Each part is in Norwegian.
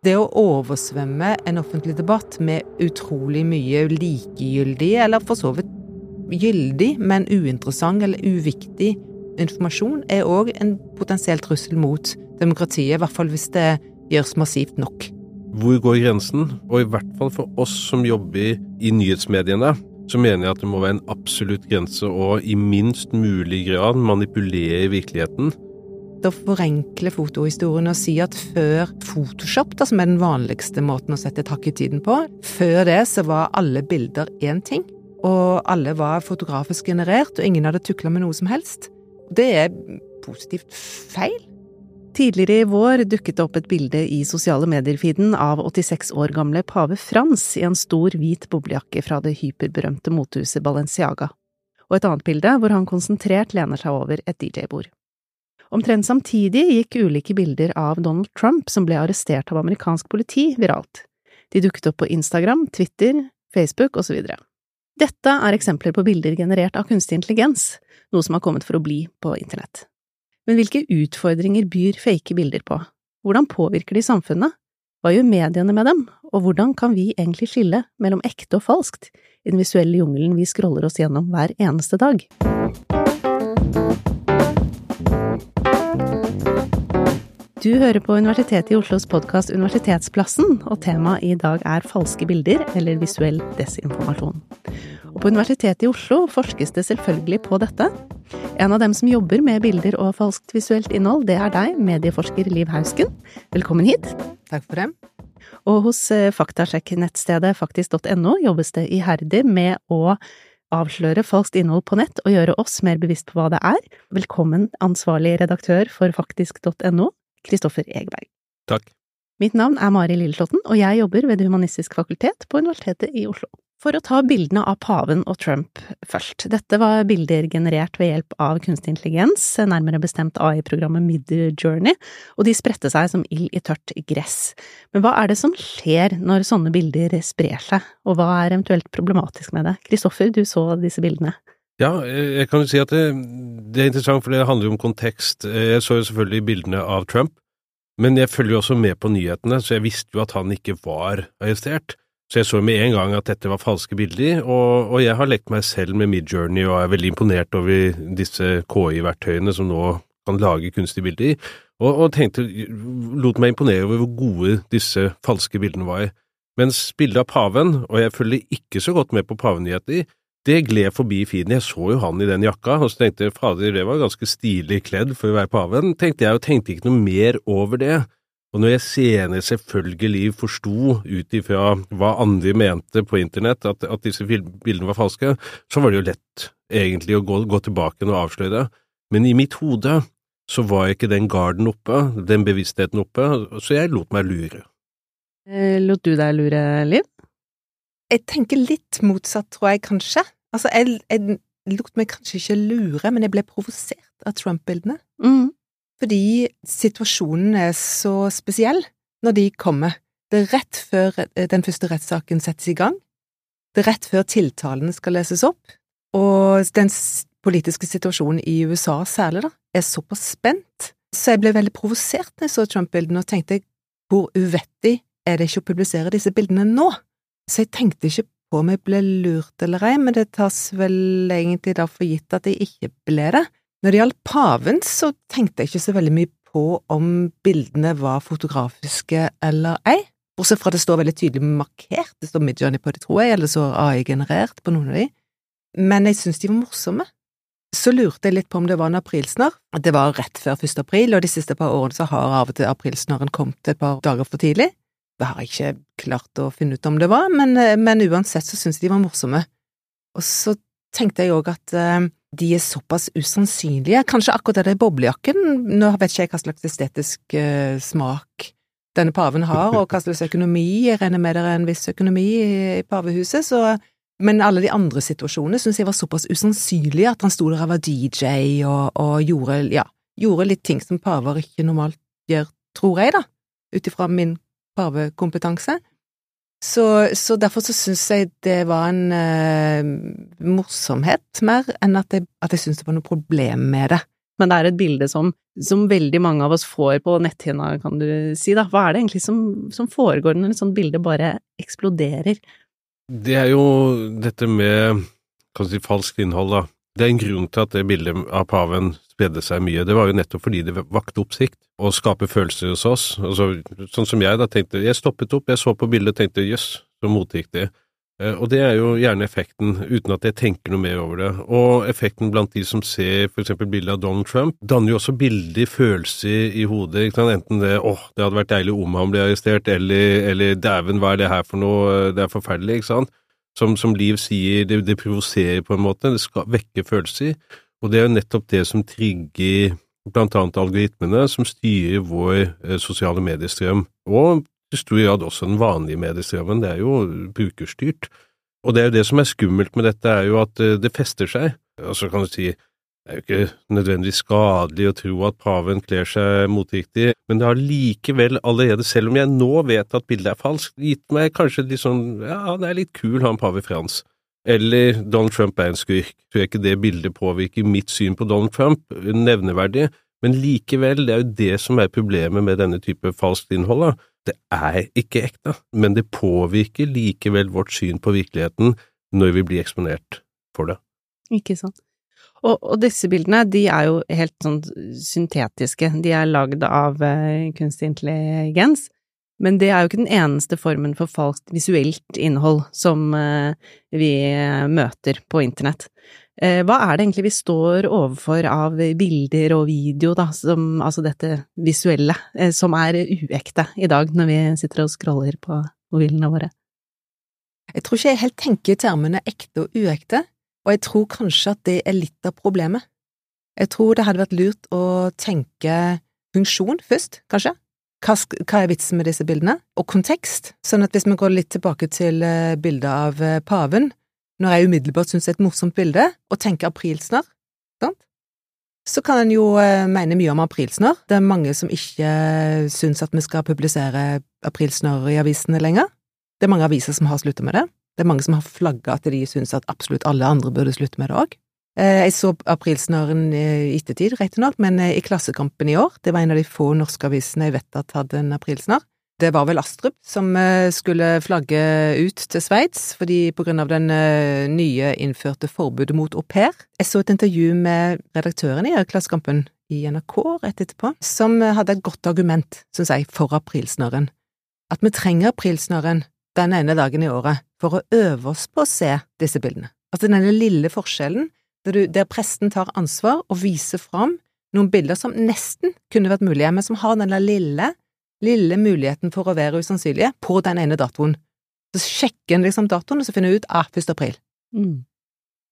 Det å oversvømme en offentlig debatt med utrolig mye likegyldig, eller for så vidt gyldig, men uinteressant eller uviktig informasjon, er òg en potensiell trussel mot demokratiet, i hvert fall hvis det gjøres massivt nok. Hvor går grensen? Og i hvert fall for oss som jobber i nyhetsmediene, så mener jeg at det må være en absolutt grense å i minst mulig grad manipulere virkeligheten å forenkle fotohistorien og si at før Photoshop, da, som er den vanligste måten å sette et hakk i tiden på, før det så var alle bilder én ting, og alle var fotografisk generert, og ingen hadde tukla med noe som helst. Det er positivt feil. Tidligere i vår dukket det opp et bilde i sosiale medier-feeden av 86 år gamle pave Frans i en stor, hvit boblejakke fra det hyperberømte motehuset Balenciaga, og et annet bilde hvor han konsentrert lener seg over et DJ-bord. Omtrent samtidig gikk ulike bilder av Donald Trump som ble arrestert av amerikansk politi, viralt. De dukket opp på Instagram, Twitter, Facebook osv. Dette er eksempler på bilder generert av kunstig intelligens, noe som har kommet for å bli på internett. Men hvilke utfordringer byr fake bilder på? Hvordan påvirker de samfunnet? Hva gjør mediene med dem, og hvordan kan vi egentlig skille mellom ekte og falskt i den visuelle jungelen vi scroller oss gjennom hver eneste dag? Du hører på Universitetet i Oslos podkast Universitetsplassen, og temaet i dag er falske bilder, eller visuell desinformasjon. Og på Universitetet i Oslo forskes det selvfølgelig på dette. En av dem som jobber med bilder og falskt visuelt innhold, det er deg, medieforsker Liv Hausken. Velkommen hit. Takk for det. Og hos eh, faktasjekk-nettstedet faktisk.no jobbes det iherdig med å avsløre falskt innhold på nett og gjøre oss mer bevisst på hva det er. Velkommen ansvarlig redaktør for faktisk.no, Kristoffer Egberg. Takk. Mitt navn er Mari Lilleslåtten, og jeg jobber ved Det humanistiske fakultet på Universitetet i Oslo. For å ta bildene av paven og Trump først. Dette var bilder generert ved hjelp av kunstig intelligens, nærmere bestemt AI-programmet Midjourney, og de spredte seg som ild i tørt gress. Men hva er det som skjer når sånne bilder sprer seg, og hva er eventuelt problematisk med det? Kristoffer, du så disse bildene. Ja, jeg kan jo si at det, det, er interessant, for det handler jo om kontekst. Jeg så jo selvfølgelig bildene av Trump, men jeg følger jo også med på nyhetene, så jeg visste jo at han ikke var arrestert. Så jeg så med en gang at dette var falske bilder, og, og jeg har lekt meg selv med Midjourney og er veldig imponert over disse KI-verktøyene som nå kan lage kunstige bilder, og, og tenkte, lot meg imponere over hvor gode disse falske bildene var. Mens bildet av paven, og jeg følger ikke så godt med på pavenyheter, det gled forbi feeden. Jeg så jo han i den jakka, og så tenkte jeg fader, det var ganske stilig kledd for å være paven, tenkte jeg, og tenkte ikke noe mer over det. Og når jeg senere selvfølgelig forsto ut ifra hva andre mente på internett at, at, disse bildene var falske, så var det jo lett egentlig å gå, gå tilbake og avsløre det. Men i mitt hode så var ikke den garden oppe, den bevisstheten oppe, så jeg lot meg lure. Eh, lot du deg lure, Liv? Jeg tenker litt motsatt, tror jeg kanskje. Altså, jeg, jeg lot meg kanskje ikke lure, men jeg ble provosert av Trump-bildene. Mm. Fordi situasjonen er så spesiell når de kommer. Det er rett før eh, den første rettssaken settes i gang. Det er rett før tiltalene skal leses opp. Og den politiske situasjonen i USA særlig, da, er såpass spent. Så jeg ble veldig provosert når jeg så Trump-bildene og tenkte hvor uvettig er det ikke å publisere disse bildene nå? Så jeg tenkte ikke på om jeg ble lurt eller ei, men det tas vel egentlig da for gitt at jeg ikke ble det. Når det gjaldt paven, så tenkte jeg ikke så veldig mye på om bildene var fotografiske eller ei, bortsett fra det står veldig tydelig markert, det står Midjourney på det, tror jeg, eller så AI-generert på noen av de, men jeg syntes de var morsomme. Så lurte jeg litt på om det var en aprilsnarr. Det var rett før 1. april, og de siste par årene så har av og til aprilsnarren kommet et par dager for tidlig. Det har jeg ikke klart å finne ut om det var, men, eh, men uansett så syns jeg de var morsomme. Og så tenkte jeg òg at uh, de er såpass usannsynlige. Kanskje akkurat det boblejakken, nå vet ikke jeg hva slags estetisk uh, smak denne paven har, og hva slags økonomi, jeg regner med det er en viss økonomi i, i pavehuset, så men alle de andre situasjonene syns jeg var såpass usannsynlige at han sto der og var DJ og, og gjorde, ja, gjorde litt ting som paver ikke normalt gjør, tror jeg, da, ut ifra min pavekompetanse. Så, så, derfor så syns jeg det var en uh, morsomhet mer enn at jeg, at jeg syns det var noe problem med det. men det er et bilde som, som veldig mange av oss får på netthinna, kan du si, da. Hva er det egentlig som, som foregår når et sånt bilde bare eksploderer? Det er jo dette med kan du si, falskt innhold, da. Det er en grunn til at det bildet av paven spredde seg mye. Det var jo nettopp fordi det vakte oppsikt og skaper følelser hos oss. Altså, sånn som jeg da tenkte, jeg stoppet opp, jeg så på bildet og tenkte jøss, så motgikk det. Eh, og det er jo gjerne effekten, uten at jeg tenker noe mer over det. Og effekten blant de som ser for eksempel bildet av Donald Trump, danner jo også bilder, følelser i hodet. Ikke sant? Enten det 'åh, det hadde vært deilig om han ble arrestert', eller, eller 'dæven, hva er det her for noe', det er forferdelig', ikke sant. Som, som Liv sier, det, det provoserer på en måte, det skal vekke følelser. Og det er jo nettopp det som trigger blant annet algoritmene som styrer vår eh, sosiale mediestrøm, og i stor grad også den vanlige mediestrømmen. Det er jo brukerstyrt. Og det er jo det som er skummelt med dette, er jo at eh, det fester seg. Og så kan du si det er jo ikke nødvendigvis skadelig å tro at paven kler seg motriktig, men det har likevel allerede, selv om jeg nå vet at bildet er falskt, gitt meg kanskje litt sånn ja, det er litt kul han pave Frans. Eller Donald Trump er en skurk. Tror jeg ikke det bildet påvirker mitt syn på Donald Trump nevneverdig, men likevel, det er jo det som er problemet med denne type falskt innhold. da. Det er ikke ekte, men det påvirker likevel vårt syn på virkeligheten når vi blir eksponert for det. Ikke sant. Og, og disse bildene, de er jo helt sånn syntetiske. De er lagd av uh, kunstig intelligens. Men det er jo ikke den eneste formen for falskt visuelt innhold som uh, vi møter på internett. Uh, hva er det egentlig vi står overfor av bilder og video, da, som, altså dette visuelle, som er uekte i dag, når vi sitter og scroller på mobilene våre? Jeg tror ikke jeg helt tenker termene ekte og uekte. Og jeg tror kanskje at det er litt av problemet. Jeg tror det hadde vært lurt å tenke funksjon først, kanskje. Hva, hva er vitsen med disse bildene? Og kontekst, sånn at hvis vi går litt tilbake til eh, bildet av eh, paven, når jeg umiddelbart synes det er et morsomt bilde, og tenker aprilsnarr, sant? så kan en jo eh, mene mye om aprilsnarr. Det er mange som ikke syns at vi skal publisere aprilsnarr i avisene lenger. Det er mange aviser som har sluttet med det. Det er mange som har flagga at de syns at absolutt alle andre burde slutte med det òg. Eh, jeg så aprilsnøren i ettertid, rett og slett, men eh, i Klassekampen i år, det var en av de få norske avisene jeg vet at hadde en aprilsnarr. Det var vel Astrup som eh, skulle flagge ut til Sveits, fordi på grunn av den nye innførte forbudet mot au pair. Jeg så et intervju med redaktøren i Klassekampen i NRK rett etterpå, som hadde et godt argument, syns jeg, for aprilsnarren. At vi trenger aprilsnøren den ene dagen i året for å øve oss på å se disse bildene. Altså denne lille forskjellen der, du, der presten tar ansvar og viser fram noen bilder som nesten kunne vært mulige, men som har denne lille, lille muligheten for å være usannsynlige på den ene datoen. Så sjekker en liksom datoen, og så finner en ut ah, 1. april. Mm.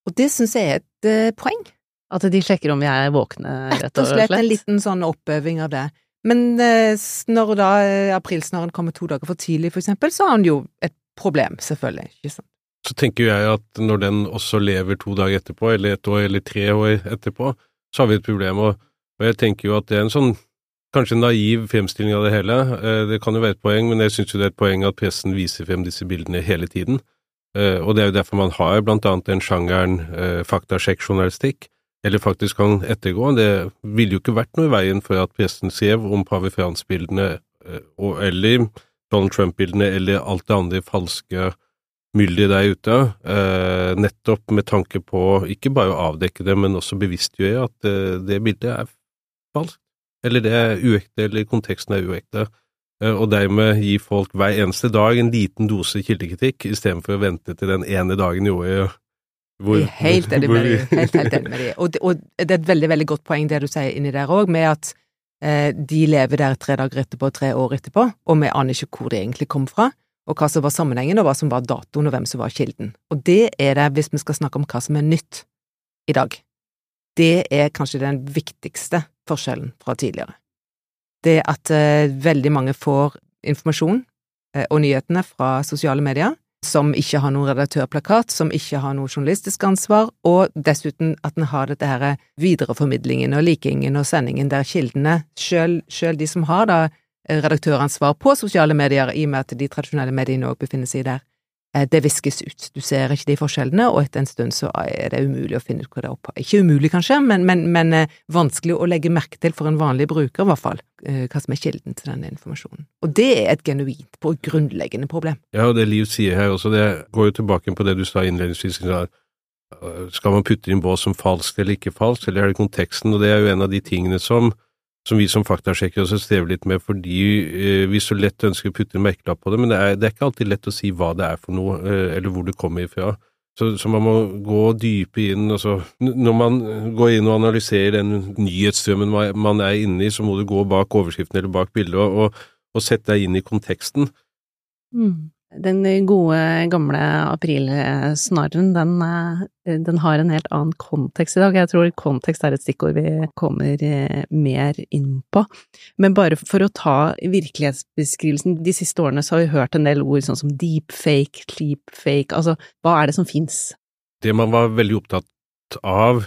Og det syns jeg er et uh, poeng. At de sjekker om vi er våkne, rett og slett? Rett og slett en liten sånn oppøving av det. Men uh, når da uh, aprilsnarren kommer to dager for tidlig, for eksempel, så har han jo et problem, selvfølgelig. ikke sant? Så tenker jeg at når den også lever to dager etterpå, eller et år eller tre år etterpå, så har vi et problem. Og, og jeg tenker jo at det er en sånn kanskje naiv fremstilling av det hele. Eh, det kan jo være et poeng, men jeg syns jo det er et poeng at pressen viser frem disse bildene hele tiden. Eh, og det er jo derfor man har blant annet den sjangeren eh, faktasjekkjournalistikk, eller faktisk kan ettergå. Det ville jo ikke vært noe i veien for at pressen skrev om Pave Frans-bildene, eller Donald Trump-bildene eller alt det andre falske mylderet der ute, eh, nettopp med tanke på ikke bare å avdekke det, men også bevisstgjøre at eh, det bildet er falskt, eller det er uekte, eller konteksten er uekte, eh, og dermed gi folk hver eneste dag en liten dose kildekritikk, istedenfor å vente til den ene dagen i året hvor, helt enig med deg. Helt, helt enig med deg. Og, og, det er et veldig, veldig godt poeng det du sier inni der òg, med at Eh, de lever der tre dager etterpå, tre år etterpå, og vi aner ikke hvor de egentlig kom fra, og hva som var sammenhengen, og hva som var datoen, og hvem som var kilden. Og det er det, hvis vi skal snakke om hva som er nytt i dag. Det er kanskje den viktigste forskjellen fra tidligere. Det at eh, veldig mange får informasjon eh, og nyhetene fra sosiale medier, som ikke har noen redaktørplakat, som ikke har noe journalistisk ansvar, og dessuten at en har dette her videreformidlingen og likingen og sendingen der kildene, sjøl de som har da redaktøransvar på sosiale medier, i og med at de tradisjonelle mediene òg befinner seg der, det viskes ut, du ser ikke de forskjellene, og etter en stund så er det umulig å finne ut hva det er opphav. Ikke umulig, kanskje, men, men, men eh, vanskelig å legge merke til for en vanlig bruker, i hvert fall, eh, hva som er kilden til denne informasjonen. Og det er et genuint og grunnleggende problem. Ja, og det Liv sier her også, det går jo tilbake på det du sa innledningsvis. Skal man putte inn bås som falskt eller ikke falskt, eller er det konteksten? Og det er jo en av de tingene som som vi som faktasjekkere også strever litt med, fordi eh, vi så lett ønsker å putte en merkelapp på det, men det er, det er, ikke alltid lett å si hva det er for noe, eh, eller hvor det kommer ifra. Så, så, man må gå dype inn. altså Når man går inn og analyserer den nyhetsstrømmen man er inne i, så må du gå bak overskriften eller bak bildet og, og, og sette deg inn i konteksten. Mm. Den gode, gamle aprilsnarren, den, eh, den, har en helt annen kontekst i dag. Jeg tror kontekst er et stikkord vi kommer eh, mer inn på. Men bare for å ta virkelighetsbeskrivelsen, de siste årene så har vi hørt en del ord sånn som deepfake, sleepfake, altså hva er det som fins? Det man var veldig opptatt av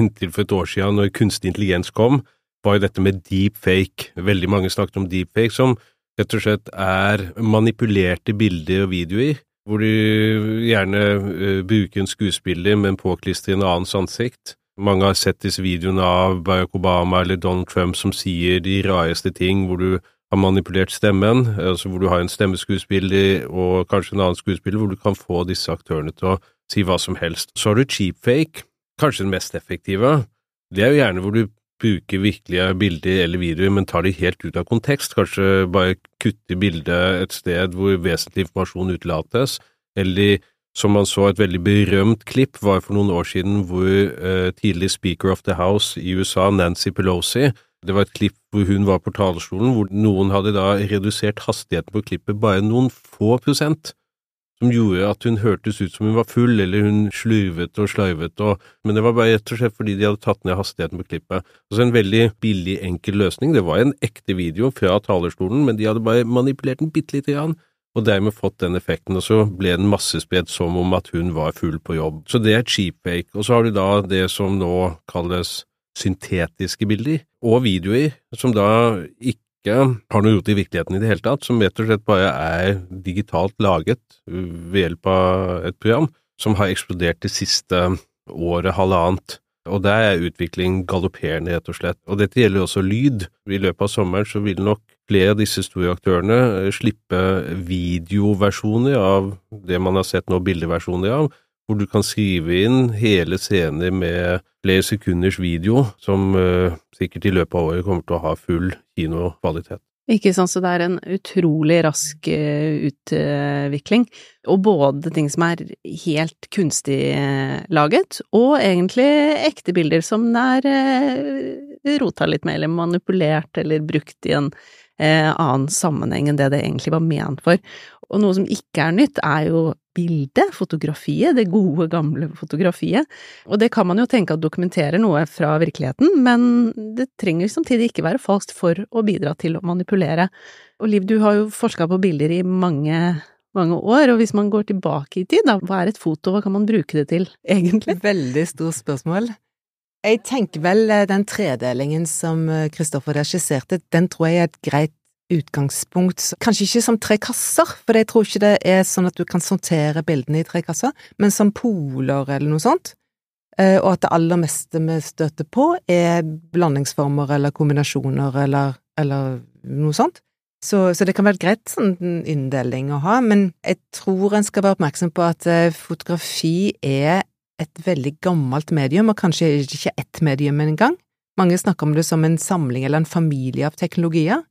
inntil for et år siden, når kunstig intelligens kom, var jo dette med deepfake. Veldig mange snakket om deepfake som rett og slett er manipulerte bilder og videoer, hvor du gjerne uh, bruker en skuespiller, men påklistrer en annens ansikt. Mange har sett disse videoene av Barack Obama eller Donald Trump som sier de rareste ting, hvor du har manipulert stemmen, altså hvor du har en stemmeskuespiller og kanskje en annen skuespiller, hvor du kan få disse aktørene til å si hva som helst. Så har du cheapfake, kanskje den mest effektive. Det er jo gjerne hvor du bruke virkelige bilder eller videoer, men tar de helt ut av kontekst, kanskje bare kutter bildet et sted hvor vesentlig informasjon utelates, eller som man så et veldig berømt klipp var for noen år siden hvor uh, tidlig Speaker of the House i USA, Nancy Pelosi, det var et klipp hvor hun var på talerstolen, hvor noen hadde da redusert hastigheten på klippet bare noen få prosent som gjorde at hun hørtes ut som hun var full, eller hun slurvet og slurvet og, men det var bare rett og slett fordi de hadde tatt ned hastigheten på klippet. Altså en veldig billig, enkel løsning. Det var en ekte video fra talerstolen, men de hadde bare manipulert den bitte lite grann, og dermed fått den effekten, og så ble den massespredt som om at hun var full på jobb. Så det er cheapfake. Og så har du da det som nå kalles syntetiske bilder, og videoer, som da ikke ikke har noe gjort i virkeligheten i det hele tatt, som rett og slett bare er digitalt laget ved hjelp av et program som har eksplodert det siste året, halvannet. Og der er utvikling galopperende, rett og slett. Og dette gjelder også lyd. I løpet av sommeren så vil nok flere av disse store aktørene eh, slippe videoversjoner av det man har sett nå bildeversjoner av, hvor du kan skrive inn hele scener med flere sekunders video, som uh, sikkert i løpet av året kommer til å ha full kinokvalitet. Ikke sant, så det er en utrolig rask uh, utvikling, og både ting som er helt kunstig uh, laget, og egentlig ekte bilder som er rota litt med, eller manipulert eller brukt i en annen sammenheng enn det det egentlig var ment for. Og noe som ikke er nytt, er jo bildet, fotografiet, det gode, gamle fotografiet. Og det kan man jo tenke at dokumenterer noe fra virkeligheten, men det trenger samtidig ikke være falskt for å bidra til å manipulere. Og Liv, du har jo forska på bilder i mange, mange år, og hvis man går tilbake i tid, da, hva er et foto, hva kan man bruke det til, egentlig? Veldig stort spørsmål. Jeg tenker vel eh, den tredelingen som Kristoffer der skisserte, den tror jeg er et greit utgangspunkt, kanskje ikke som tre kasser, for jeg tror ikke det er sånn at du kan sortere bildene i tre kasser, men som poler eller noe sånt, eh, og at det aller meste vi støter på er blandingsformer eller kombinasjoner eller, eller noe sånt. Så, så, det kan være greit sånn inndeling å ha, men jeg tror en skal være oppmerksom på at eh, fotografi er et veldig gammelt medium, og kanskje ikke ett medium engang. Mange snakker om det som en samling eller en familie av teknologier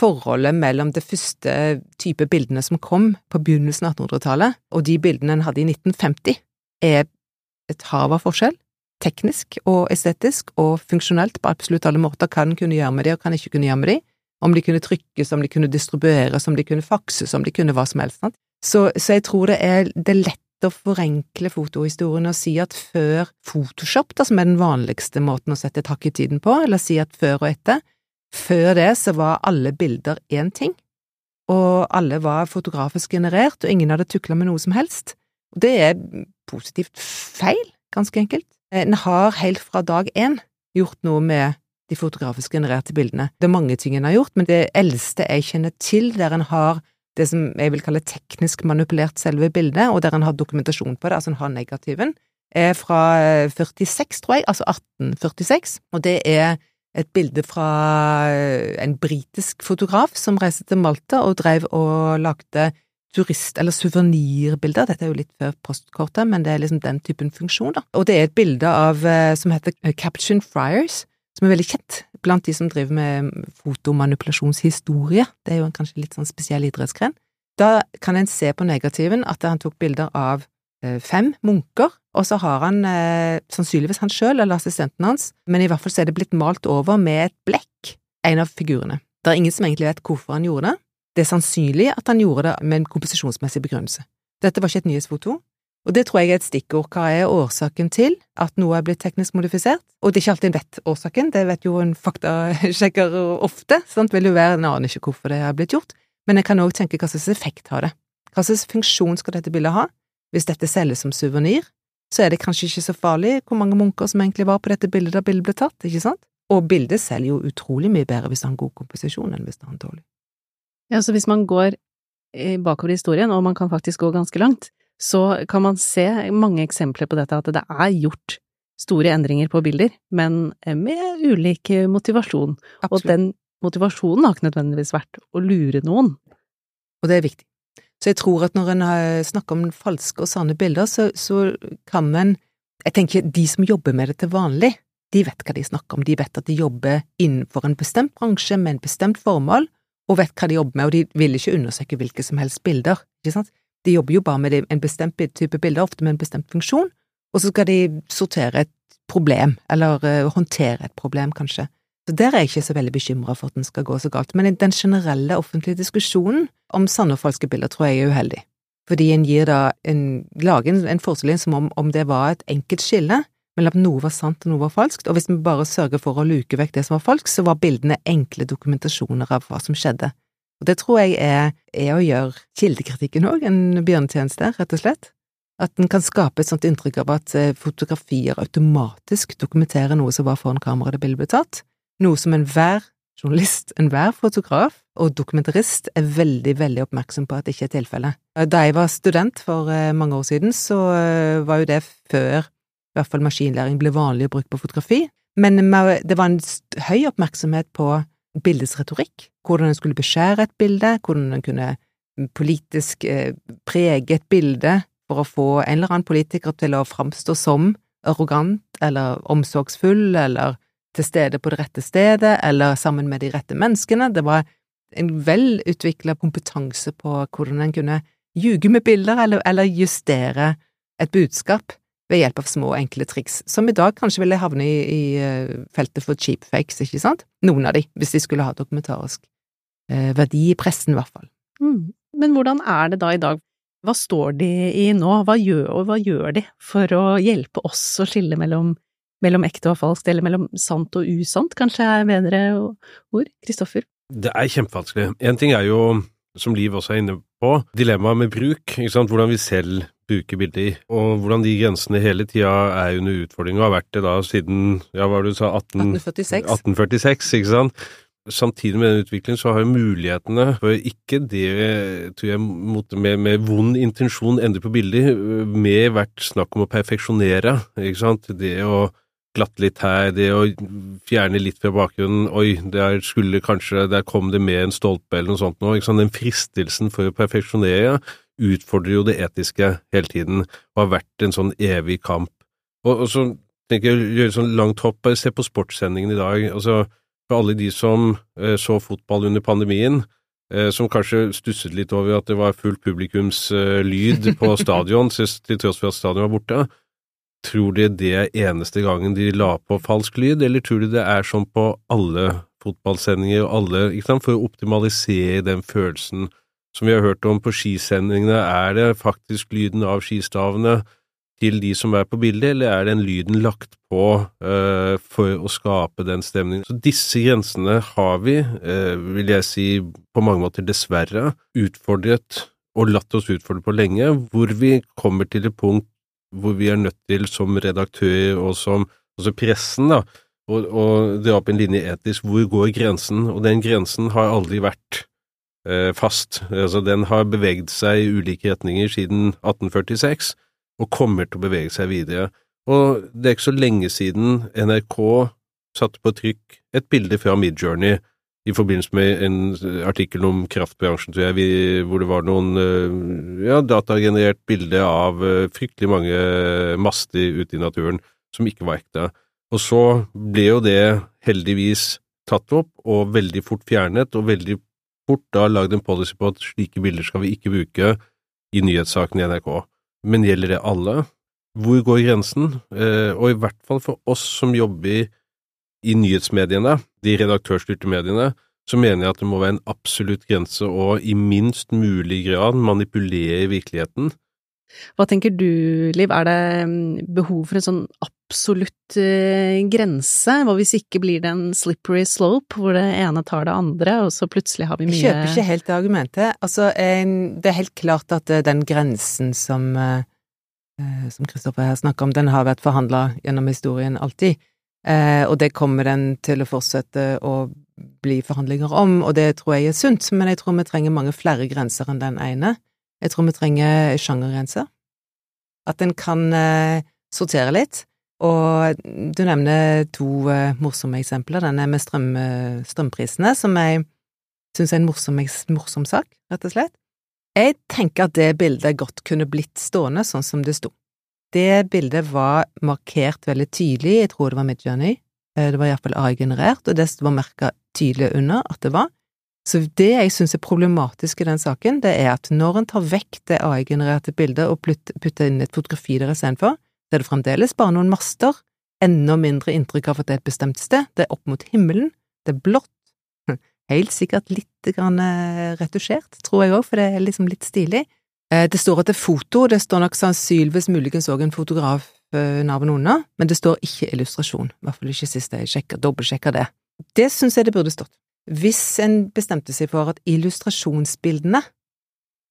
forholdet mellom det første type bildene som kom på begynnelsen av 1800-tallet, og de bildene en hadde i 1950, er et hav av forskjell, teknisk og estetisk og funksjonelt på absolutt alle måter, hva en kunne gjøre med de og hva en ikke kunne gjøre med de, om de kunne trykkes, om de kunne distribueres, om de kunne fakses, om de kunne hva som helst. Så, så jeg tror det er, det er lett å forenkle fotohistorien og si at før Photoshop, da, som er den vanligste måten å sette et hakk i tiden på, eller si at før og etter, før det så var alle bilder én ting, og alle var fotografisk generert, og ingen hadde tukla med noe som helst. Det er positivt feil, ganske enkelt. En har helt fra dag én gjort noe med de fotografisk genererte bildene. Det er mange ting en har gjort, men det eldste jeg kjenner til der en har det som jeg vil kalle teknisk manipulert selve bildet, og der en har dokumentasjon på det, altså en har negativen, er fra 46, tror jeg, altså 1846, og det er et bilde fra en britisk fotograf som reiste til Malta og drev og lagde turist- eller suvenirbilder. Dette er jo litt før postkortet, men det er liksom den typen funksjon, da. Og det er et bilde av som heter Caption Friars, som er veldig kjent blant de som driver med fotomanipulasjonshistorie. Det er jo kanskje litt sånn spesiell idrettsgren. Da kan en se på negativen at han tok bilder av fem munker, og så har han eh, sannsynligvis han sjøl eller assistenten hans, men i hvert fall så er det blitt malt over med et blekk, en av figurene. Det er ingen som egentlig vet hvorfor han gjorde det. Det er sannsynlig at han gjorde det med en komposisjonsmessig begrunnelse. Dette var ikke et nyhetsfoto, og det tror jeg er et stikkord. Hva er årsaken til at noe er blitt teknisk modifisert? Og det er ikke alltid en vet årsaken, det vet jo en faktasjekker ofte, sant, vil jo være en aner ikke hvorfor det har blitt gjort, men jeg kan òg tenke hva slags effekt har det? Hva slags funksjon skal dette bildet ha? Hvis dette selges som suvenir, så er det kanskje ikke så farlig hvor mange munker som egentlig var på dette bildet da bildet ble tatt, ikke sant? Og bildet selger jo utrolig mye bedre hvis det har en god komposisjon enn hvis det har en dårlig. Ja, så hvis man går bakover i historien, og man kan faktisk gå ganske langt, så kan man se mange eksempler på dette, at det er gjort store endringer på bilder, men med ulik motivasjon. Absolutt. Og den motivasjonen har ikke nødvendigvis vært å lure noen. Og det er viktig. Så jeg tror at når en snakker om falske og sanne bilder, så, så kan en Jeg tenker de som jobber med det til vanlig, de vet hva de snakker om, de vet at de jobber innenfor en bestemt bransje med en bestemt formål, og vet hva de jobber med, og de vil ikke undersøke hvilke som helst bilder, ikke sant? De jobber jo bare med en bestemt type bilder, ofte med en bestemt funksjon, og så skal de sortere et problem, eller uh, håndtere et problem, kanskje. Så der er jeg ikke så veldig bekymra for at den skal gå så galt, men den generelle offentlige diskusjonen om sanne og falske bilder tror jeg er uheldig, fordi en gir da en, lager en, en forestilling som om, om det var et enkelt skille mellom at noe var sant og noe var falskt, og hvis vi bare sørger for å luke vekk det som var falskt, så var bildene enkle dokumentasjoner av hva som skjedde. Og det tror jeg er, er å gjøre kildekritikken òg en bjørnetjeneste, rett og slett. At en kan skape et sånt inntrykk av at eh, fotografier automatisk dokumenterer noe som var foran kameraet da bildet ble tatt, noe som enhver journalist, enhver fotograf og dokumentarist er veldig, veldig oppmerksom på at det ikke er tilfellet. Da jeg var student for eh, mange år siden, så eh, var jo det før i hvert fall maskinlæring ble vanlig å bruke på fotografi, men det var en høy oppmerksomhet på bildets retorikk, hvordan en skulle beskjære et bilde, hvordan en kunne politisk eh, prege et bilde for å få en eller annen politiker til å framstå som arrogant eller omsorgsfull eller til stede på det rette stedet eller sammen med de rette menneskene. Det var en velutvikla kompetanse på hvordan en kunne ljuge med bilder eller, eller justere et budskap ved hjelp av små, enkle triks, som i dag kanskje ville havne i, i eh, feltet for cheapfakes, ikke sant? Noen av de, hvis de skulle ha dokumentarisk eh, verdi i pressen, i hvert fall. Mm. Men hvordan er det da i dag? Hva står de i nå, hva gjør, og hva gjør de for å hjelpe oss å skille mellom, mellom ekte og falskt, eller mellom sant og usant, kanskje er bedre ord? Kristoffer? Det er kjempevanskelig. En ting er jo, som Liv også er inne på, dilemmaet med bruk, hvordan vi selv bruker bildet i, og hvordan de grensene hele tida er under utfordring, og har vært det da siden, ja, hva var det du sa, 18, 1846. 1846, ikke sant? Samtidig med den utviklingen så har jo mulighetene for ikke det, tror jeg, med, med vond intensjon endre på bilder, med vært snakk om å perfeksjonere, ikke sant? Det å glatte litt her, det å fjerne litt fra bakgrunnen, oi, der skulle kanskje, der kom det med en stolpe eller noe sånt sant? Den fristelsen for å perfeksjonere utfordrer jo det etiske hele tiden, og har vært en sånn evig kamp. Og, og så tenker jeg å gjøre sånn langt hopp, bare se på sportssendingen i dag. altså For alle de som eh, så fotball under pandemien, eh, som kanskje stusset litt over at det var full publikumslyd eh, på stadion, til tross for at stadion var borte. Tror de det er eneste gangen de la på falsk lyd, eller tror de det er sånn på alle fotballsendinger og alle, sant, for å optimalisere den følelsen som vi har hørt om på skisendingene, er det faktisk lyden av skistavene til de som er på bildet, eller er den lyden lagt på uh, for å skape den stemningen? Så disse grensene har vi, uh, vil jeg si, på mange måter dessverre utfordret og latt oss utfordre på lenge, hvor vi kommer til et punkt hvor vi er nødt til, som redaktør og som altså pressen, da, å, å dra opp en linje etisk. Hvor går grensen? Og den grensen har aldri vært eh, fast. Altså, den har beveget seg i ulike retninger siden 1846, og kommer til å bevege seg videre. Og det er ikke så lenge siden NRK satte på trykk et bilde fra Midjourney i forbindelse med en artikkel om kraftbransjen, tror jeg, hvor det var noen ja, datagenerert bilde av fryktelig mange master ute i naturen som ikke var ekte. Og så ble jo det heldigvis tatt opp og veldig fort fjernet, og veldig fort da lagd en policy på at slike bilder skal vi ikke bruke i nyhetssakene i NRK. Men gjelder det alle? Hvor går grensen? Eh, og i hvert fall for oss som jobber i nyhetsmediene, de redaktørstyrte mediene, så mener jeg at det må være en absolutt grense å i minst mulig grad manipulere virkeligheten. Hva tenker du, Liv, er det mm, behov for en sånn absolutt uh, grense, Hva hvis ikke blir det en slippery slope, hvor det ene tar det andre, og så plutselig har vi mye Jeg kjøper ikke helt det argumentet. Altså, det er helt klart at eh, den grensen som uh, som Kristoffer her snakker om, den har vært forhandla gjennom historien alltid, og det kommer den til å fortsette å bli forhandlinger om, og det tror jeg er sunt, men jeg tror vi trenger mange flere grenser enn den ene. Jeg tror vi trenger sjangergrenser. At en kan eh, sortere litt. Og du nevner to eh, morsomme eksempler. Denne med strøm, eh, strømprisene, som jeg syns er en morsom, morsom, sak, rett og slett. Jeg tenker at det bildet godt kunne blitt stående sånn som det sto. Det bildet var markert veldig tydelig, jeg tror det var Midjourney, eh, det var iallfall AI-generert, og det var merka tydelig under at det var. Så det jeg synes er problematisk i den saken, det er at når en tar vekk det AI-genererte bildet og putter inn et fotografi der istedenfor, så er det fremdeles bare noen master, enda mindre inntrykk av at det er et bestemt sted, det er opp mot himmelen, det er blått, helt sikkert litt grann eh, retusjert, tror jeg òg, for det er liksom litt stilig. Eh, det står at det er foto, det står nok sannsynligvis muligens òg en fotograf eh, navn under, men det står ikke illustrasjon, i hvert fall ikke sist jeg sjekka, dobbeltsjekka det. Det synes jeg det burde stått. Hvis en bestemte seg for at illustrasjonsbildene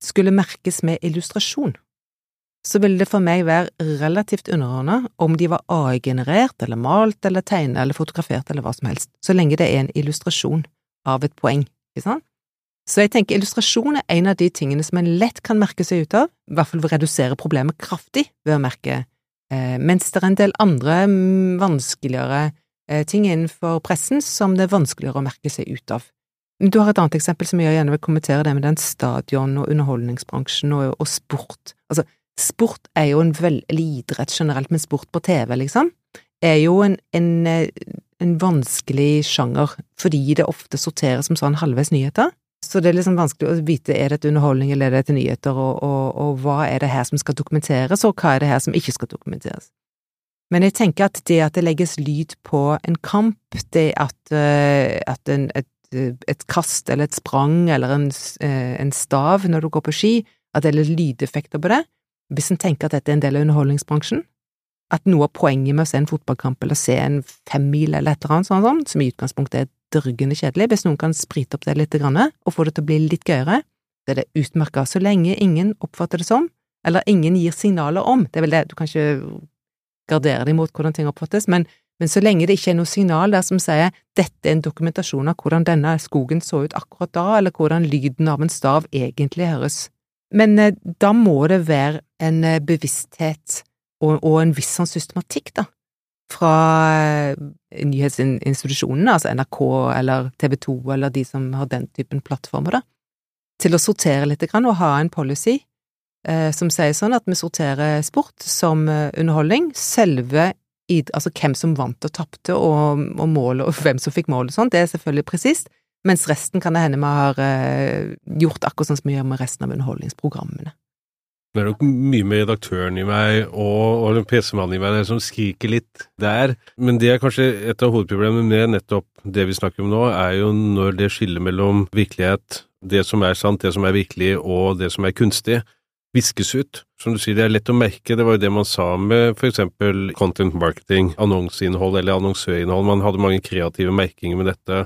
skulle merkes med illustrasjon, så ville det for meg være relativt underordna om de var AI-generert eller malt eller tegnet eller fotografert eller hva som helst, så lenge det er en illustrasjon av et poeng, ikke sant? Så jeg tenker illustrasjon er en av de tingene som en lett kan merke seg ut av, i hvert fall redusere problemet kraftig ved å merke, eh, mens det er en del andre mm, vanskeligere Eh, ting innenfor pressen som det er vanskeligere å merke seg ut av. Du har et annet eksempel som jeg gjerne vil kommentere, det med den stadion og underholdningsbransjen og, og sport. Altså, sport er jo en vel, eller idrett generelt, men sport på TV, liksom, er jo en, en, eh, en vanskelig sjanger, fordi det ofte sorteres som sånn halvveis nyheter. Så det er liksom vanskelig å vite er det et underholdning eller er det til nyheter, og, og, og hva er det her som skal dokumenteres, og hva er det her som ikke skal dokumenteres. Men jeg tenker at det at det legges lyd på en kamp, det at, uh, at en, et, et, kast eller et sprang eller en, uh, en, stav når du går på ski, at det er lydeffekter på det, hvis en tenker at dette er en del av underholdningsbransjen, at noe av poenget med å se en fotballkamp eller se en femmil eller et eller annet sånt, som i utgangspunktet er dørgende kjedelig, hvis noen kan sprite opp det litt og få det til å bli litt gøyere, det er det utmerka, så lenge ingen oppfatter det som, eller ingen gir signaler om, det er vel det, du kan ikke gardere deg mot hvordan ting oppfattes, men, men, så lenge det ikke er noe signal der som sier dette er en dokumentasjon av hvordan denne skogen så ut akkurat da, eller hvordan lyden av en stav egentlig høres. Men eh, da må det være en eh, bevissthet og, og en viss sånn systematikk, da, fra eh, nyhetsinstitusjonene, altså NRK eller TV 2 eller de som har den typen plattformer, da, til å sortere litt og ha en policy eh, som sier sånn at vi sorterer sport som eh, underholdning. Selve altså hvem som vant og tapte, og, og målet, og hvem som fikk mål og sånn, det er selvfølgelig presist. Mens resten kan det hende vi har eh, gjort akkurat sånn som vi gjør med resten av underholdningsprogrammene. Det er nok mye med redaktøren i meg og, og PC-mannen i meg som skriker litt der, men det er kanskje et av hovedproblemene med nettopp det vi snakker om nå, er jo når det skiller mellom virkelighet, det som er sant, det som er virkelig, og det som er kunstig viskes ut. Som du sier, det er lett å merke. Det var jo det man sa med eksempel content marketing, annonseinnhold eller annonsørinnhold. Man hadde mange kreative merkinger med dette.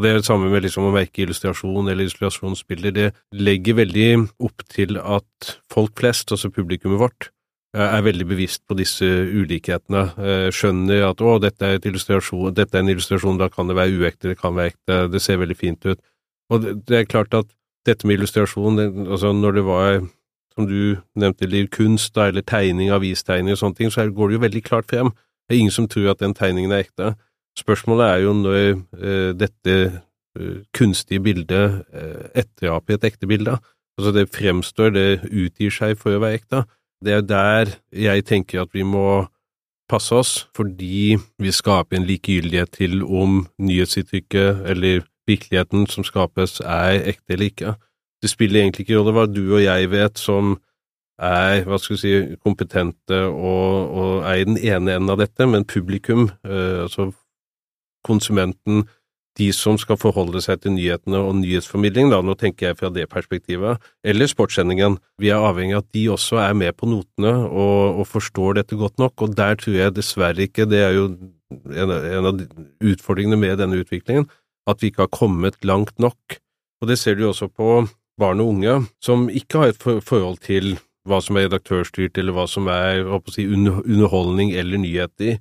Og det er det samme med liksom å merke illustrasjon eller illustrasjonsbilder. Det legger veldig opp til at folk flest, altså publikummet vårt, er veldig bevisst på disse ulikhetene. Eh, skjønner at å, dette er, dette er en illustrasjon, da kan det være uekte, det kan være ekte, det ser veldig fint ut. Og det er klart at dette med illustrasjon, det, altså når det var, som du nevnte, Liv, kunst da, eller tegning, avistegning og sånne ting, så går det jo veldig klart frem. Det er ingen som tror at den tegningen er ekte. Spørsmålet er jo når eh, dette eh, kunstige bildet eh, etteraper et ekte bilde. Altså det fremstår, det utgir seg for å være ekte. Det er der jeg tenker at vi må passe oss, fordi vi skaper en likegyldighet til om nyhetsinntrykket eller virkeligheten som skapes, er ekte eller ikke. Det spiller egentlig ikke rolle hva du og jeg vet som er hva skal vi si, kompetente og, og er i den ene enden av dette, men publikum, eh, altså konsumenten, de som skal forholde seg til nyhetene og nyhetsformidling, da, nå tenker jeg fra det perspektivet, eller sportssendingen, vi er avhengig av at de også er med på notene og, og forstår dette godt nok, og der tror jeg dessverre ikke, det er jo en, en av utfordringene med denne utviklingen, at vi ikke har kommet langt nok. Og det ser du også på barn og unge, som ikke har et forhold til hva som er redaktørstyrt, eller hva som er si, underholdning eller nyheter,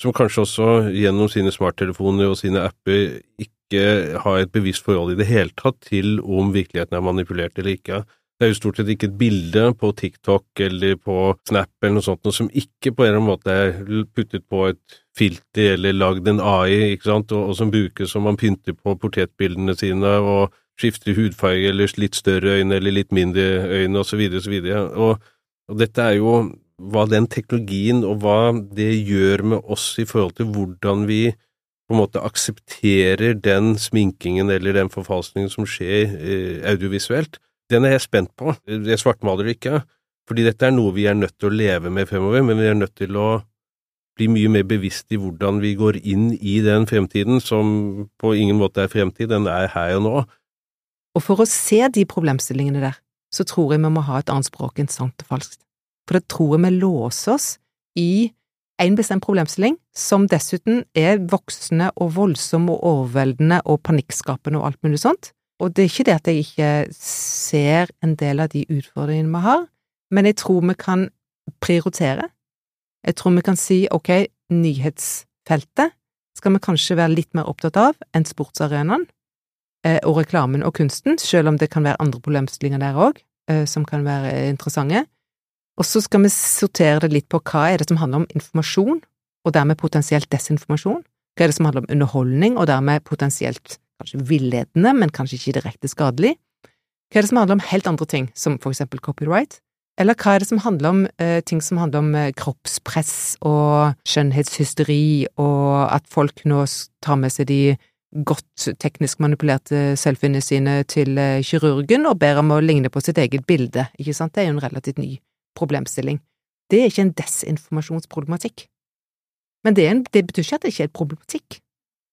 som kanskje også gjennom sine smarttelefoner og sine apper ikke har et bevisst forhold i det hele tatt til om virkeligheten er manipulert eller ikke. Det er jo stort sett ikke et bilde på TikTok eller på Snap eller noe sånt noe som ikke på en eller annen måte er puttet på et filter eller lagd en AI, ikke sant, og, og som brukes som man pynter på portrettbildene sine og skifter hudfarge eller litt større øyne eller litt mindre øyne, så videre og. Og, og dette er jo hva den teknologien og hva det gjør med oss i forhold til hvordan vi på en måte aksepterer den sminkingen eller den forfalskningen som skjer eh, audiovisuelt, den er jeg spent på. Jeg svartmaler ikke, fordi dette er noe vi er nødt til å leve med fremover, men vi er nødt til å bli mye mer bevisst i hvordan vi går inn i den fremtiden som på ingen måte er fremtid, den er her og nå. Og for å se de problemstillingene der, så tror jeg vi må ha et annet språk enn sant og falskt. For da tror jeg vi låser oss i en bestemt problemstilling, som dessuten er voksende og voldsom og overveldende og panikkskapende og alt mulig sånt. Og det er ikke det at jeg ikke ser en del av de utfordringene vi har, men jeg tror vi kan prioritere. Jeg tror vi kan si ok, nyhetsfeltet skal vi kanskje være litt mer opptatt av enn sportsarenaen eh, og reklamen og kunsten, selv om det kan være andre problemstillinger der òg eh, som kan være interessante. Og så skal vi sortere det litt på hva er det som handler om informasjon, og dermed potensielt desinformasjon, hva er det som handler om underholdning, og dermed potensielt kanskje villedende, men kanskje ikke direkte skadelig? Hva er det som handler om helt andre ting, som for eksempel copyright? Eller hva er det som handler om eh, ting som handler om eh, kroppspress og skjønnhetshysteri, og at folk nå tar med seg de godt teknisk manipulerte selfiene sine til eh, kirurgen og ber om å ligne på sitt eget bilde, ikke sant? Det er jo en relativt ny problemstilling. Det er ikke en desinformasjonsproblematikk. Men det, en, det betyr ikke at det ikke er et problematikk.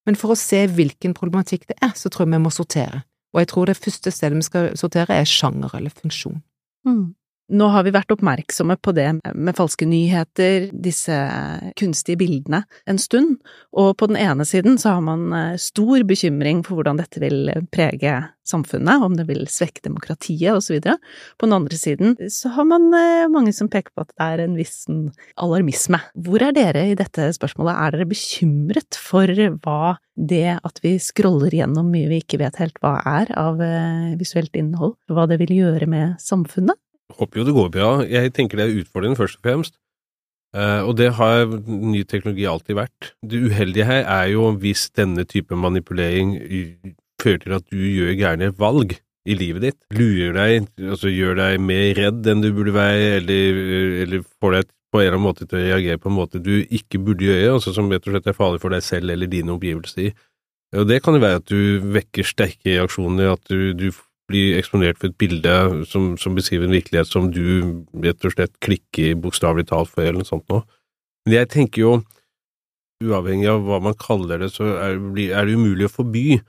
Men for å se hvilken problematikk det er, så tror jeg vi må sortere, og jeg tror det første stedet vi skal sortere, er sjanger eller funksjon. Mm. Nå har vi vært oppmerksomme på det med falske nyheter, disse kunstige bildene, en stund, og på den ene siden så har man eh, stor bekymring for hvordan dette vil prege samfunnet, om det vil svekke demokratiet osv. På den andre siden så har man eh, mange som peker på at det er en viss alarmisme. Hvor er dere i dette spørsmålet, er dere bekymret for hva det at vi scroller gjennom mye vi ikke vet helt hva er av eh, visuelt innhold, hva det vil gjøre med samfunnet? Håper jo det går bra. Jeg tenker det er utfordrende, først og fremst. Uh, og det har ny teknologi alltid vært. Det uheldige her er jo hvis denne type manipulering fører til at du gjør gærne valg i livet ditt. Lurer deg, altså gjør deg mer redd enn du burde være, eller, eller får deg på en eller annen måte til å reagere på en måte du ikke burde gjøre, altså som rett og slett er farlig for deg selv eller dine omgivelser. Og det kan jo være at du vekker sterke reaksjoner, at du, du blir eksponert for et bilde som, som, beskriver en virkelighet som du rett og slett klikker bokstavelig talt for, eller noe sånt noe. Men jeg tenker jo, uavhengig av hva man kaller det, så er, er det umulig å forby.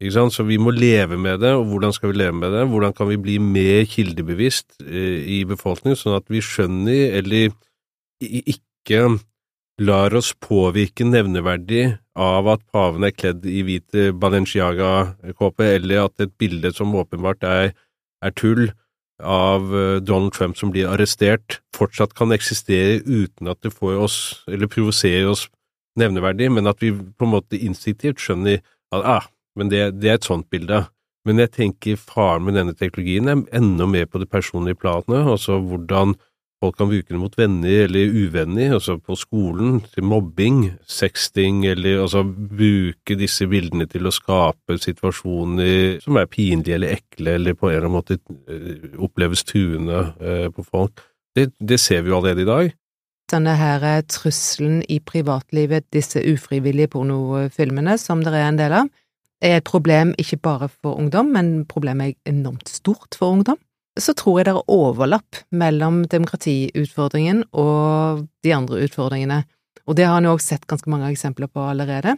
Ikke sant? Så vi må leve med det, og hvordan skal vi leve med det? Hvordan kan vi bli mer kildebevisst eh, i befolkningen, sånn at vi skjønner, eller ikke lar oss påvirke nevneverdig av at paven er kledd i hvit Balenciaga-kåpe, eller at et bilde som åpenbart er, er, tull, av eh, Donald Trump som blir arrestert, fortsatt kan eksistere uten at det får oss, eller provoserer oss nevneverdig, men at vi på en måte instinktivt skjønner at ah, men det, det er et sånt bilde. Men jeg tenker faren med denne teknologien er enda mer på det personlige planet, altså hvordan folk kan bruke det mot venner eller uvenner, altså på skolen, til mobbing, sexting, eller altså bruke disse bildene til å skape situasjoner som er pinlige eller ekle, eller på en eller annen måte eh, oppleves truende eh, på folk. Det, det ser vi jo allerede i dag. Denne her eh, trusselen i privatlivet, disse ufrivillige pornofilmene som det er en del av, er et problem ikke bare for ungdom, men problemet er enormt stort for ungdom. Så tror jeg det er overlapp mellom demokratiutfordringen og de andre utfordringene, og det har en jo også sett ganske mange eksempler på allerede.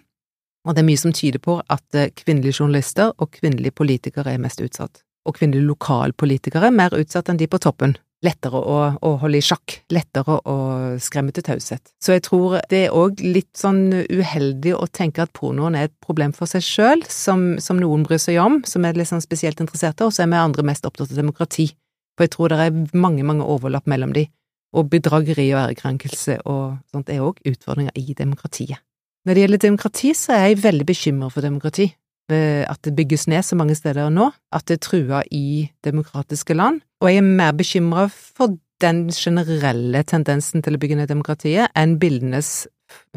Og det er mye som tyder på at eh, kvinnelige journalister og kvinnelige politikere er mest utsatt, og kvinnelige lokalpolitikere er mer utsatt enn de på toppen lettere å, å, holde i sjakk, lettere å skremme til taushet. Så jeg tror det er òg litt sånn uheldig å tenke at pornoen er et problem for seg sjøl, som, som, noen bryr seg om, som er litt sånn spesielt interesserte, og så er vi andre mest opptatt av demokrati. For jeg tror det er mange, mange overlapp mellom de, og bedrageri og ærekrenkelse og sånt er òg utfordringer i demokratiet. Når det gjelder demokrati, så er jeg veldig bekymra for demokrati at det bygges ned så mange steder nå, at det truer i demokratiske land, og jeg er mer bekymra for den generelle tendensen til å bygge ned demokratiet enn bildenes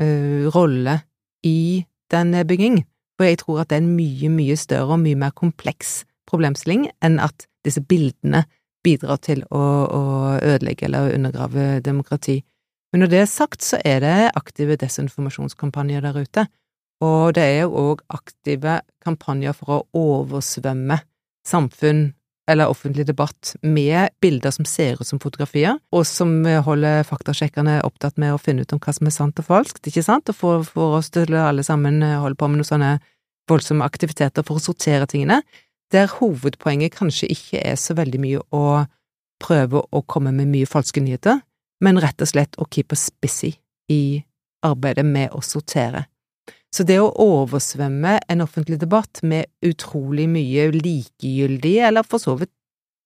uh, rolle i den nedbygging, for jeg tror at det er en mye, mye større og mye mer kompleks problemstilling enn at disse bildene bidrar til å, å ødelegge eller undergrave demokrati. Men når det er sagt, så er det aktive desinformasjonskampanjer der ute, og det er jo òg aktive kampanjer for å oversvømme samfunn eller offentlig debatt med bilder som ser ut som fotografier, og som holder faktasjekkerne opptatt med å finne ut om hva som er sant og falskt, ikke sant, og får, får oss til alle sammen holde på med noen sånne voldsomme aktiviteter for å sortere tingene, der hovedpoenget kanskje ikke er så veldig mye å prøve å komme med mye falske nyheter, men rett og slett å keep us busy i arbeidet med å sortere. Så det å oversvømme en offentlig debatt med utrolig mye likegyldig, eller for så vidt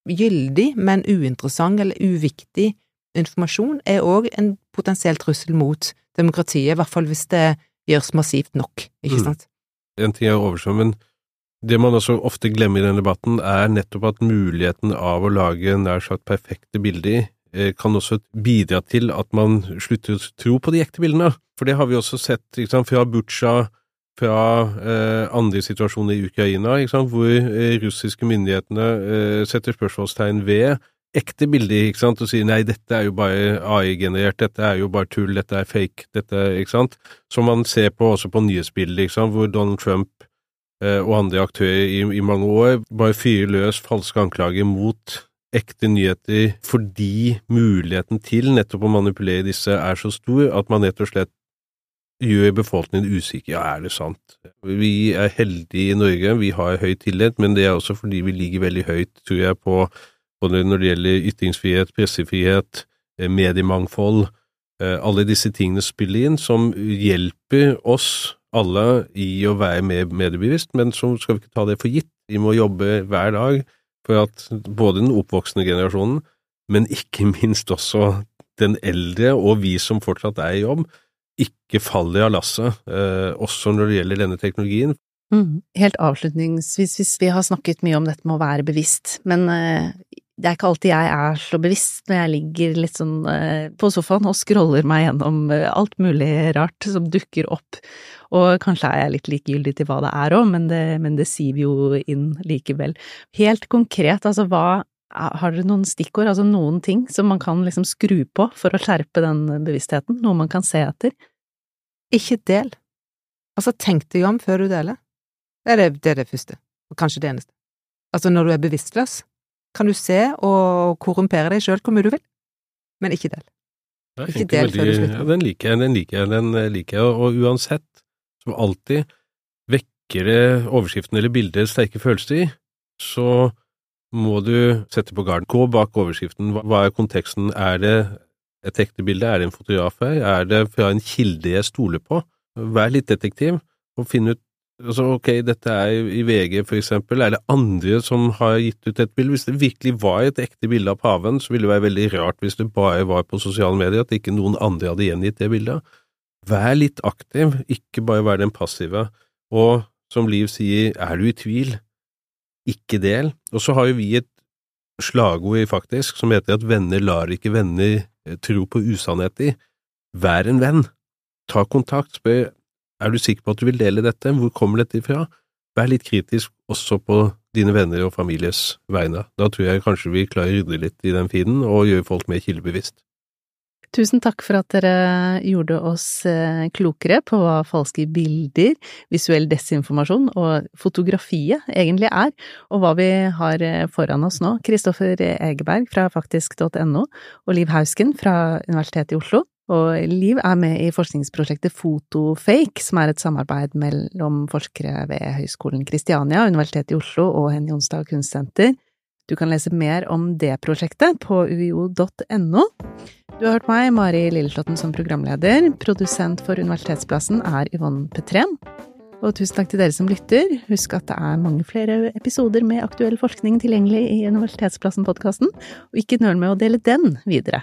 gyldig, men uinteressant eller uviktig informasjon, er òg en potensiell trussel mot demokratiet, i hvert fall hvis det gjøres massivt nok, ikke mm. sant? Mm. En ting er men det man også ofte glemmer i den debatten, er nettopp at muligheten av å lage nær sagt perfekte bilder kan også bidra til at man slutter å tro på de ekte bildene. For det har vi også sett sant, fra Butsja, fra eh, andre situasjoner i Ukraina, sant, hvor eh, russiske myndighetene eh, setter spørsmålstegn ved ekte bilder sant, og sier nei, dette er jo bare AI-generert, dette er jo bare tull, dette er fake, dette ikke sant, som man ser på også på nyhetsbilder, hvor Donald Trump eh, og andre aktører i, i mange år bare fyrer løs falske anklager mot ekte nyheter fordi muligheten til nettopp å manipulere disse er så stor at man rett og slett gjør befolkningen usikker. Ja, er det sant? Vi er heldige i Norge, vi har høy tillit, men det er også fordi vi ligger veldig høyt, tror jeg, på både når det gjelder ytringsfrihet, pressefrihet, eh, mediemangfold, eh, alle disse tingene spiller inn, som hjelper oss alle i å være mer mediebevisst, men så skal vi ikke ta det for gitt. Vi må jobbe hver dag for at både den oppvoksende generasjonen, men ikke minst også den eldre og vi som fortsatt er i jobb, ikke faller av lasset, eh, også når det gjelder denne teknologien. Mm. Helt avslutningsvis, hvis vi har snakket mye om dette med å være bevisst, men eh, det er ikke alltid jeg er så bevisst når jeg ligger litt sånn eh, på sofaen og scroller meg gjennom eh, alt mulig rart som dukker opp, og kanskje er jeg litt likegyldig til hva det er òg, men, men, det siver jo inn likevel. Helt konkret, altså hva har dere noen stikkord, altså noen ting som man kan liksom skru på for å skjerpe den bevisstheten, noe man kan se etter? Ikke del. Altså, tenk deg om før du deler. Det er det, det, er det første, og kanskje det eneste. Altså, når du er bevisstløs, kan du se og korrumpere deg sjøl hvor mye du vil, men ikke del. Ikke del før du slutter. Ja, den liker jeg, den liker jeg, den liker jeg, og uansett, som alltid, vekker det overskriften eller bildet sterke følelser i, så må du sette på garden. Gå bak overskriften. Hva er konteksten? Er det et ekte bilde? Er det en fotograf her? Er det fra en kilde jeg stoler på? Vær litt detektiv og finn ut altså ok, dette er i VG for eksempel, er det andre som har gitt ut et bilde? Hvis det virkelig var et ekte bilde av paven, så ville det være veldig rart hvis det bare var på sosiale medier, at ikke noen andre hadde gjengitt det bildet. Vær litt aktiv, ikke bare vær den passive. Og som Liv sier, er du i tvil, ikke del. Og så har jo vi et slagord faktisk som heter at venner lar ikke venner eh, tro på usannhet i. Vær en venn. Ta kontakt, spør er du sikker på at du vil dele dette, hvor kommer dette ifra? Vær litt kritisk også på dine venner og families vegne. Da tror jeg kanskje vi klarer å rydde litt i den feeden og gjøre folk mer kildebevisst. Tusen takk for at dere gjorde oss eh, klokere på hva falske bilder, visuell desinformasjon og fotografiet egentlig er, og hva vi har eh, foran oss nå. Kristoffer Egeberg fra faktisk.no og Liv Hausken fra Universitetet i Oslo. Og Liv er med i forskningsprosjektet Fotofake, som er et samarbeid mellom forskere ved Høgskolen Kristiania, Universitetet i Oslo og Henny Jonstad kunstsenter. Du kan lese mer om det prosjektet på uio.no. Du har hørt meg, Mari Lilleslåtten, som programleder. Produsent for Universitetsplassen er Yvonne Petrén. Og tusen takk til dere som lytter. Husk at det er mange flere episoder med aktuell forskning tilgjengelig i Universitetsplassen-podkasten, og ikke nøl med å dele den videre.